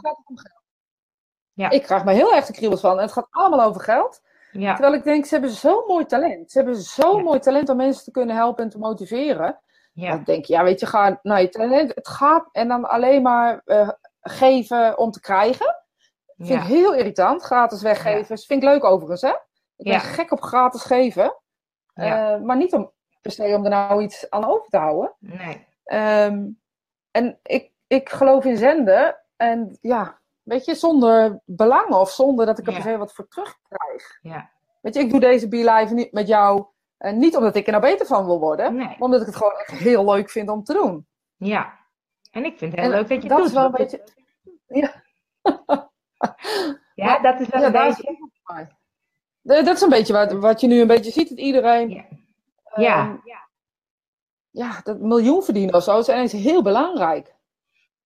[SPEAKER 2] Ja. Ik krijg me heel erg de kriebels van. En het gaat allemaal over geld. Ja. Terwijl ik denk, ze hebben zo'n mooi talent. Ze hebben zo'n mooi talent om mensen te kunnen helpen en te motiveren. Ja. Dan denk je, ja, weet je, ga naar je talent. Het gaat en dan alleen maar uh, geven om te krijgen. Vind ik heel irritant, gratis weggeven. Vind ik leuk overigens, hè? Ik ben gek op gratis geven. Uh, maar niet om per se om er nou iets aan over te houden.
[SPEAKER 1] Nee.
[SPEAKER 2] Um, en ik, ik geloof in zenden. En ja, weet je, zonder belang of zonder dat ik er per se wat voor terugkrijg.
[SPEAKER 1] Ja.
[SPEAKER 2] Weet je, ik doe deze Be niet met jou. Uh, niet omdat ik er nou beter van wil worden. Nee. Maar omdat ik het gewoon echt heel leuk vind om te doen.
[SPEAKER 1] Ja. En ik vind het heel leuk dat je dat doet.
[SPEAKER 2] Is wel een beetje... Ja.
[SPEAKER 1] ja, dat is wel ja, een beetje...
[SPEAKER 2] dat is een beetje wat, wat je nu een beetje ziet, dat iedereen... Ja.
[SPEAKER 1] ja. Ehm,
[SPEAKER 2] ja, dat miljoen verdienen of zo is ineens heel belangrijk.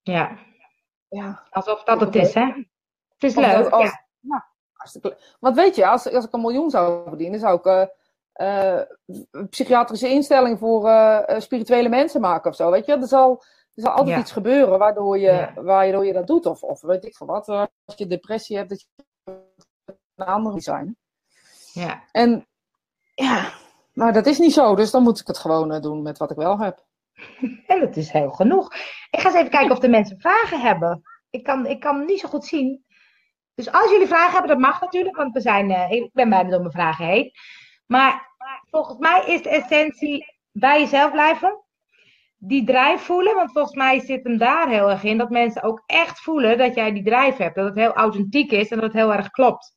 [SPEAKER 1] Ja.
[SPEAKER 2] ja.
[SPEAKER 1] Alsof dat het is, hè? Het is leuk, als, ja.
[SPEAKER 2] ja. Want weet je, als, als ik een miljoen zou verdienen, zou ik uh, uh, psychiatrische instelling voor uh, spirituele mensen maken of zo, weet je? Er zal, er zal altijd iets gebeuren waardoor je, waardoor je dat doet. Of, of weet ik veel wat, als je depressie hebt, dat je een andere zijn.
[SPEAKER 1] Ja.
[SPEAKER 2] En ja, maar dat is niet zo, dus dan moet ik het gewoon uh, doen met wat ik wel heb.
[SPEAKER 1] En dat is heel genoeg. Ik ga eens even kijken of de mensen vragen hebben. Ik kan, ik kan niet zo goed zien. Dus als jullie vragen hebben, dat mag natuurlijk, want we zijn, uh, ik ben bijna door mijn vragen heen. Maar volgens mij is de essentie bij jezelf blijven. Die drijf voelen, want volgens mij zit hem daar heel erg in. Dat mensen ook echt voelen dat jij die drijf hebt. Dat het heel authentiek is en dat het heel erg klopt.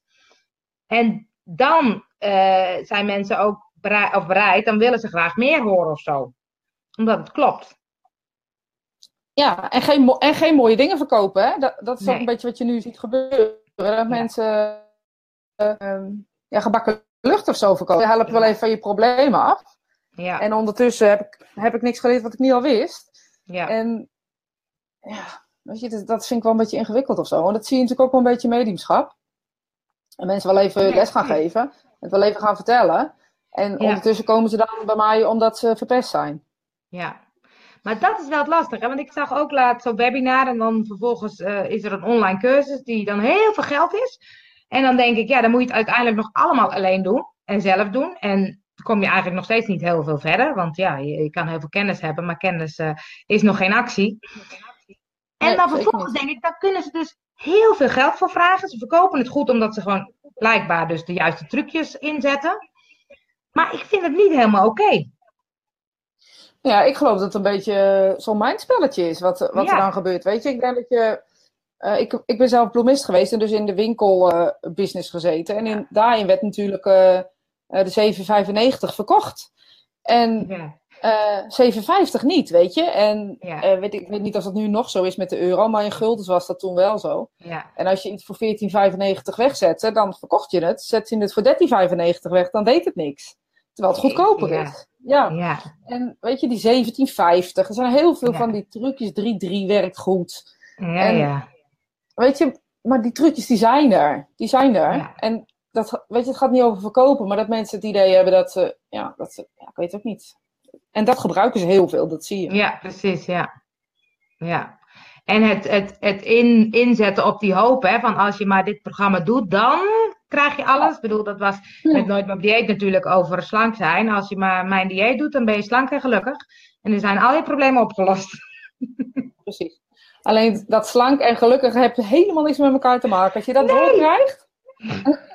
[SPEAKER 1] En dan uh, zijn mensen ook bereid, of bereid, dan willen ze graag meer horen of zo. Omdat het klopt.
[SPEAKER 2] Ja, en geen, en geen mooie dingen verkopen. Hè? Dat, dat is ook een beetje wat je nu ziet gebeuren. Dat mensen uh, ja, gebakken lucht of zo verkopen. Je helpt wel even van je problemen af.
[SPEAKER 1] Ja.
[SPEAKER 2] En ondertussen heb ik, heb ik niks geleerd wat ik niet al wist.
[SPEAKER 1] Ja.
[SPEAKER 2] En ja, weet je, dat, dat vind ik wel een beetje ingewikkeld of zo. Want dat zie je natuurlijk ook wel een beetje mediumschap. En mensen wel even les gaan geven. Het wel even gaan vertellen. En ondertussen komen ze dan bij mij omdat ze verpest zijn.
[SPEAKER 1] Ja, maar dat is wel het lastige. Want ik zag ook laatst op webinar en dan vervolgens uh, is er een online cursus die dan heel veel geld is. En dan denk ik, ja, dan moet je het uiteindelijk nog allemaal alleen doen en zelf doen. En kom je eigenlijk nog steeds niet heel veel verder. Want ja, je, je kan heel veel kennis hebben, maar kennis uh, is nog geen actie. En dan vervolgens denk ik, daar kunnen ze dus heel veel geld voor vragen. Ze verkopen het goed omdat ze gewoon blijkbaar dus de juiste trucjes inzetten. Maar ik vind het niet helemaal oké.
[SPEAKER 2] Ja, ik geloof dat het een beetje zo'n mindspelletje is wat, wat er dan gebeurt. Weet je, ik denk dat je. Uh, ik, ik ben zelf bloemist geweest en dus in de winkelbusiness uh, gezeten. En in, daarin werd natuurlijk uh, de 7,95 verkocht. En ja. 7,50 niet, weet je. En ja. weet ik, weet niet of dat nu nog zo is met de euro, maar in gulden was dat toen wel zo.
[SPEAKER 1] Ja.
[SPEAKER 2] En als je iets voor 14,95 wegzette, dan verkocht je het. Zet je het voor 13,95 weg, dan deed het niks. Terwijl het goedkoper is. Ja.
[SPEAKER 1] ja.
[SPEAKER 2] En weet je, die 1750. Er zijn heel veel van die trucjes. 3-3 werkt goed.
[SPEAKER 1] Ja, en, ja.
[SPEAKER 2] Weet je, maar die trucjes die zijn er. Die zijn er. En dat, weet je, het gaat niet over verkopen, maar dat mensen het idee hebben dat ze, ja, dat ze, ja, ik weet het ook niet. En dat gebruiken ze heel veel, dat zie je.
[SPEAKER 1] Ja, precies, ja. Ja. En het, het, het in, inzetten op die hoop, hè, van als je maar dit programma doet, dan krijg je alles. Ik bedoel, dat was met Nooit meer dieet natuurlijk over slank zijn. Als je maar mijn dieet doet, dan ben je slank en gelukkig. En dan zijn al je problemen opgelost.
[SPEAKER 2] Precies. Alleen dat slank en gelukkig heeft helemaal niks met elkaar te maken. Als je dat nee. krijgt.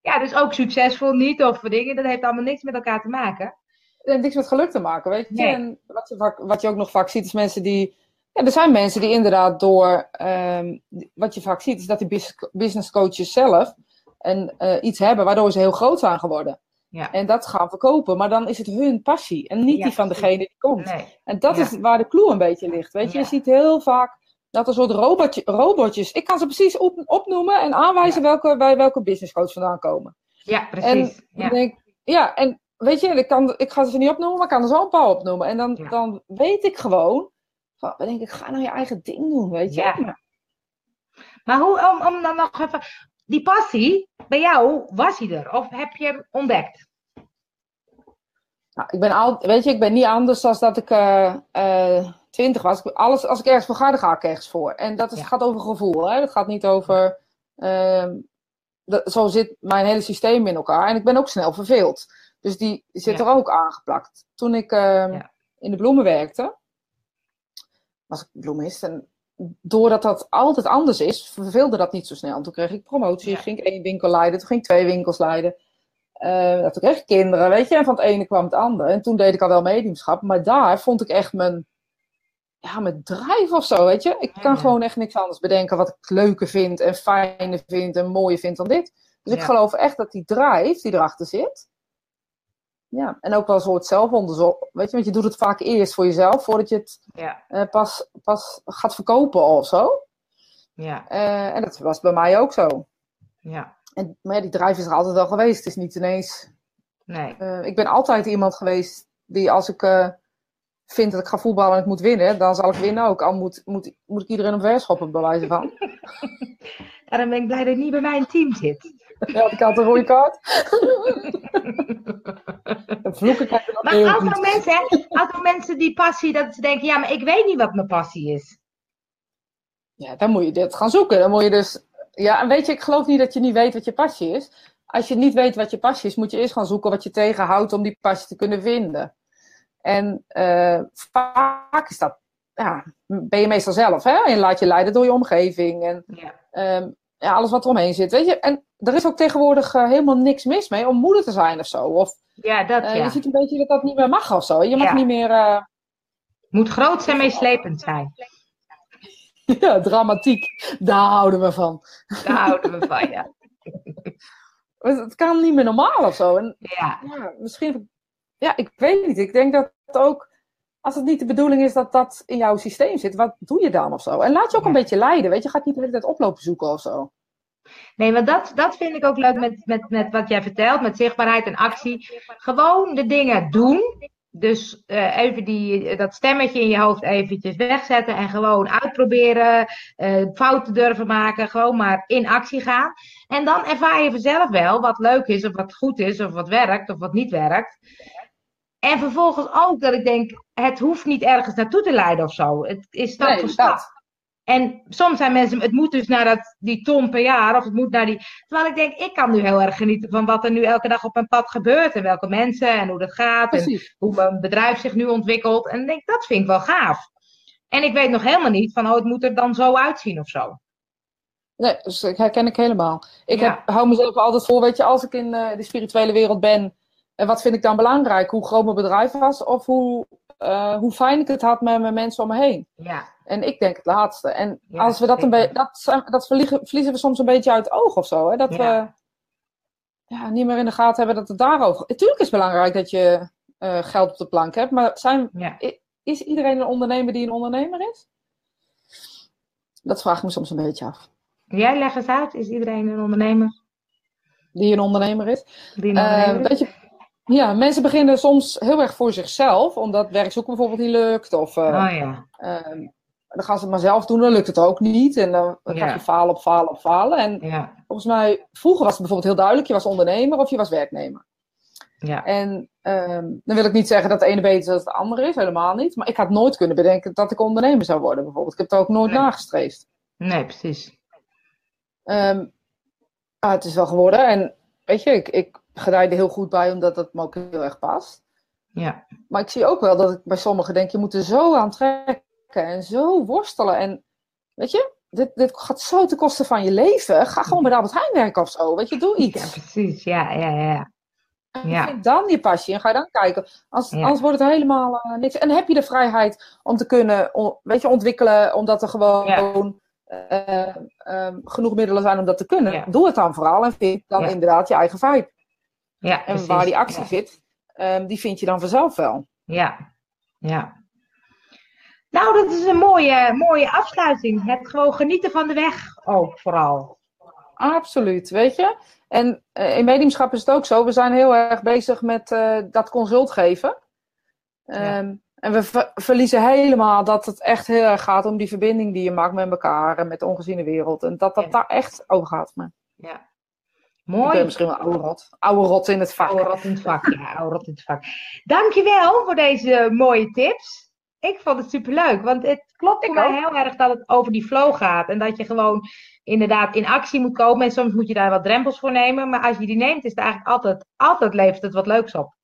[SPEAKER 1] ja, dus ook succesvol niet of dingen, dat heeft allemaal niks met elkaar te maken.
[SPEAKER 2] heeft niks met geluk te maken, weet je. En wat je, wat je ook nog vaak ziet, is mensen die... Ja, er zijn mensen die inderdaad door... ehm, wat je vaak ziet, is dat die bus- business coaches zelf... En, eh, iets hebben waardoor ze heel groot zijn geworden.
[SPEAKER 1] Ja.
[SPEAKER 2] En dat gaan verkopen. Maar dan is het hun passie. En niet
[SPEAKER 1] Ja,
[SPEAKER 2] die van degene die komt.
[SPEAKER 1] Nee.
[SPEAKER 2] En dat
[SPEAKER 1] Ja.
[SPEAKER 2] is waar de clue een beetje ligt. Weet je, je ziet heel vaak dat er soort robotje, robotjes. Ik kan ze precies op, opnoemen en aanwijzen welke, bij welke business coach vandaan komen.
[SPEAKER 1] Ja, precies. Ja.
[SPEAKER 2] denk, ja, en weet je, ik, kan, ik ga ze niet opnoemen, maar ik kan er zo een paar opnoemen. En dan,
[SPEAKER 1] Ja.
[SPEAKER 2] dan weet ik gewoon, van, dan denk ik, ga nou je eigen ding doen, weet je.
[SPEAKER 1] Ja. Maar hoe, om, om dan nog even... Die passie, bij jou, was die er? Of heb je hem ontdekt?
[SPEAKER 2] Nou, ik ben al, weet je, ik ben niet anders dan dat ik eh, eh, twintig was. Ik- Alles, als ik ergens voor ga, ga ik ergens voor. En dat is,
[SPEAKER 1] Ja.
[SPEAKER 2] gaat over gevoel, hè. Dat gaat niet over... ehm, dat, zo zit mijn hele systeem in elkaar. En ik ben ook snel verveeld. Dus die zit
[SPEAKER 1] Ja.
[SPEAKER 2] er ook aangeplakt. Toen ik ehm,
[SPEAKER 1] Ja.
[SPEAKER 2] in de bloemen werkte, was ik bloemist. En doordat dat altijd anders is, verveelde dat niet zo snel. Toen kreeg ik promotie, ging ik één winkel leiden, toen ging ik twee winkels leiden. Eh, toen kreeg ik kinderen, weet je, en van het ene kwam het andere. En toen deed ik al wel mediumschap, maar daar vond ik echt mijn, ja, mijn drive of zo, weet je. Ik kan
[SPEAKER 1] Ja.
[SPEAKER 2] gewoon echt niks anders bedenken wat ik leuker vind en fijner vind en mooier vind dan dit. Dus ik geloof echt dat die drive die erachter zit, ja, en ook wel een soort zelfonderzoek, weet je, want je doet het vaak eerst voor jezelf, voordat je het
[SPEAKER 1] Ja,
[SPEAKER 2] eh, pas, pas gaat verkopen of zo.
[SPEAKER 1] ja,
[SPEAKER 2] Eh, en dat was bij mij ook zo.
[SPEAKER 1] ja.
[SPEAKER 2] En, maar ja, die drive is er altijd wel geweest. Het is niet ineens
[SPEAKER 1] Nee.
[SPEAKER 2] Eh, ik ben altijd iemand geweest die als ik vind dat ik ga voetballen en ik moet winnen, dan zal ik winnen ook. Al moet, moet, moet ik iedereen omverschoppen, bij wijze van.
[SPEAKER 1] Daarom ben ik blij dat ik niet bij mijn team zit.
[SPEAKER 2] Ja, ik had een rode kaart. Dan vloek ik
[SPEAKER 1] Maar altijd
[SPEAKER 2] goed.
[SPEAKER 1] mensen, hè, altijd mensen die passie, dat ze denken, ja, maar ik weet niet wat mijn passie is.
[SPEAKER 2] Ja, dan moet je dit gaan zoeken. Dan moet je dus... Ja, en weet je, ik geloof niet dat je niet weet wat je passie is. Als je niet weet wat je passie is, moet je eerst gaan zoeken wat je tegenhoudt om die passie te kunnen vinden. En eh, vaak is dat... Ja, ben je meestal zelf, hè? En laat je leiden door je omgeving. En
[SPEAKER 1] Ja,
[SPEAKER 2] Ehm, ja, alles wat eromheen zit. Weet je, en er is ook tegenwoordig eh, helemaal niks mis mee om moeder te zijn of zo. Of
[SPEAKER 1] ja dat
[SPEAKER 2] eh,
[SPEAKER 1] ja.
[SPEAKER 2] je ziet een beetje dat dat niet meer mag of zo. Je mag
[SPEAKER 1] Ja.
[SPEAKER 2] niet meer
[SPEAKER 1] Moet groot en meeslepend zijn.
[SPEAKER 2] ja, dramatiek. Daar houden we van.
[SPEAKER 1] Daar houden we van, ja.
[SPEAKER 2] Het, het kan niet meer normaal of zo. En
[SPEAKER 1] Ja,
[SPEAKER 2] ja, misschien, ja, ik weet niet. Ik denk dat ook, als het niet de bedoeling is dat dat in jouw systeem zit, wat doe je dan of zo? En laat je ook
[SPEAKER 1] Ja.
[SPEAKER 2] een beetje leiden. Weet je, gaat niet de hele tijd oplopen zoeken of zo.
[SPEAKER 1] nee, maar dat, dat vind ik ook leuk met, met, met wat jij vertelt, met zichtbaarheid en actie. Gewoon de dingen doen. Dus eh, even die, dat stemmetje in je hoofd eventjes wegzetten en gewoon uitproberen, eh, fouten durven maken, gewoon maar in actie gaan. En dan ervaar je vanzelf wel wat leuk is, of wat goed is, of wat werkt, of wat niet werkt. En vervolgens ook dat ik denk, het hoeft niet ergens naartoe te leiden of zo. Het is stap
[SPEAKER 2] Nee,
[SPEAKER 1] voor stap.
[SPEAKER 2] dat.
[SPEAKER 1] En soms zijn mensen, het moet dus naar dat, die ton per jaar, of het moet naar die. Terwijl ik denk, ik kan nu heel erg genieten van wat er nu elke dag op mijn pad gebeurt. En welke mensen en hoe dat gaat. En hoe mijn bedrijf zich nu ontwikkelt. En ik denk, dat vind ik wel gaaf. En ik weet nog helemaal niet van, oh, het moet er dan zo uitzien of zo.
[SPEAKER 2] Nee, dus ik herken ik helemaal. Ik
[SPEAKER 1] Ja.
[SPEAKER 2] heb, hou mezelf altijd voor, weet je, als ik in eh, de spirituele wereld ben, en wat vind ik dan belangrijk? Hoe groot mijn bedrijf was of hoe, eh, hoe fijn ik het had met mijn mensen om me heen?
[SPEAKER 1] Ja,
[SPEAKER 2] En ik denk het laatste. En
[SPEAKER 1] Ja,
[SPEAKER 2] als we dat een beetje, dat, dat verliezen, verliezen we soms een beetje uit het oog of zo. Hè? Dat
[SPEAKER 1] Ja.
[SPEAKER 2] we ja, niet meer in de gaten hebben dat het daarover. Natuurlijk is het belangrijk dat je eh, geld op de plank hebt, maar zijn,
[SPEAKER 1] ja.
[SPEAKER 2] is iedereen een ondernemer die een ondernemer is? Dat vraag ik me soms een beetje af.
[SPEAKER 1] Jij leg eens uit, is iedereen een ondernemer?
[SPEAKER 2] Die een ondernemer is.
[SPEAKER 1] Die een
[SPEAKER 2] Eh,
[SPEAKER 1] ondernemer is?
[SPEAKER 2] weet je, ja, mensen beginnen soms heel erg voor zichzelf, omdat werk zoeken bijvoorbeeld niet lukt. Of eh,
[SPEAKER 1] Oh ja,
[SPEAKER 2] ehm, dan gaan ze het maar zelf doen, dan lukt het ook niet. En dan
[SPEAKER 1] Ja.
[SPEAKER 2] krijg je falen op falen op falen. En
[SPEAKER 1] ja,
[SPEAKER 2] volgens mij, vroeger was het bijvoorbeeld heel duidelijk, je was ondernemer of je was werknemer.
[SPEAKER 1] ja.
[SPEAKER 2] En ehm, dan wil ik niet zeggen dat de ene beter is dan de andere is, helemaal niet. Maar ik had nooit kunnen bedenken dat ik ondernemer zou worden, bijvoorbeeld. Ik heb het ook nooit
[SPEAKER 1] Nee.
[SPEAKER 2] nagestreefd.
[SPEAKER 1] Nee, precies.
[SPEAKER 2] Ehm, ah, het is wel geworden. En weet je, ik, ik er heel goed bij, omdat het me ook heel erg past.
[SPEAKER 1] Ja,
[SPEAKER 2] Maar ik zie ook wel dat ik bij sommigen denk, je moet er zo aan trekken en zo worstelen. En weet je, dit, dit gaat zo ten koste van je leven. Ga gewoon bij Albert Heijn werken of zo. Weet je, doe
[SPEAKER 1] ja
[SPEAKER 2] iets.
[SPEAKER 1] precies. Ja, ja, ja.
[SPEAKER 2] Ja. dan je passie en ga dan kijken. Als, Anders wordt het helemaal uh, niks. En heb je de vrijheid om te kunnen weet je, ontwikkelen, omdat er gewoon uh, um, genoeg middelen zijn om dat te kunnen. Doe het dan vooral en vind dan inderdaad je eigen vibe. Ja, en waar die actie zit, um, die vind je dan vanzelf wel.
[SPEAKER 1] Ja, ja. Nou, dat is een mooie, mooie afsluiting. Het gewoon genieten van de weg ook vooral.
[SPEAKER 2] Absoluut, weet je. En uh, in mediumschap is het ook zo. We zijn heel erg bezig met uh, dat consult geven. Um, En we verliezen helemaal dat het echt heel erg gaat om die verbinding die je maakt met elkaar en met de ongeziene wereld. En dat dat daar echt over gaat. Maar...
[SPEAKER 1] Ja. Mooi.
[SPEAKER 2] misschien wel oude rot. Oude rot in het vak.
[SPEAKER 1] Oude rot in het vak, ja. Oude rot in het vak. Dankjewel voor deze mooie tips. Ik vond het superleuk, want het klopt voor mij heel erg dat het over die flow gaat. En dat je gewoon inderdaad in actie moet komen. En soms moet je daar wat drempels voor nemen. Maar als je die neemt, is het eigenlijk altijd, altijd levert het wat leuks op.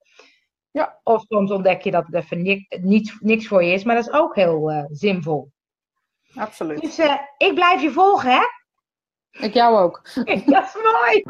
[SPEAKER 1] Ja. Of soms ontdek je dat het even niks, niks voor je is. Maar dat is ook heel uh, zinvol.
[SPEAKER 2] Absoluut.
[SPEAKER 1] Dus uh, ik blijf je volgen, hè?
[SPEAKER 2] Ik jou ook.
[SPEAKER 1] dat is mooi.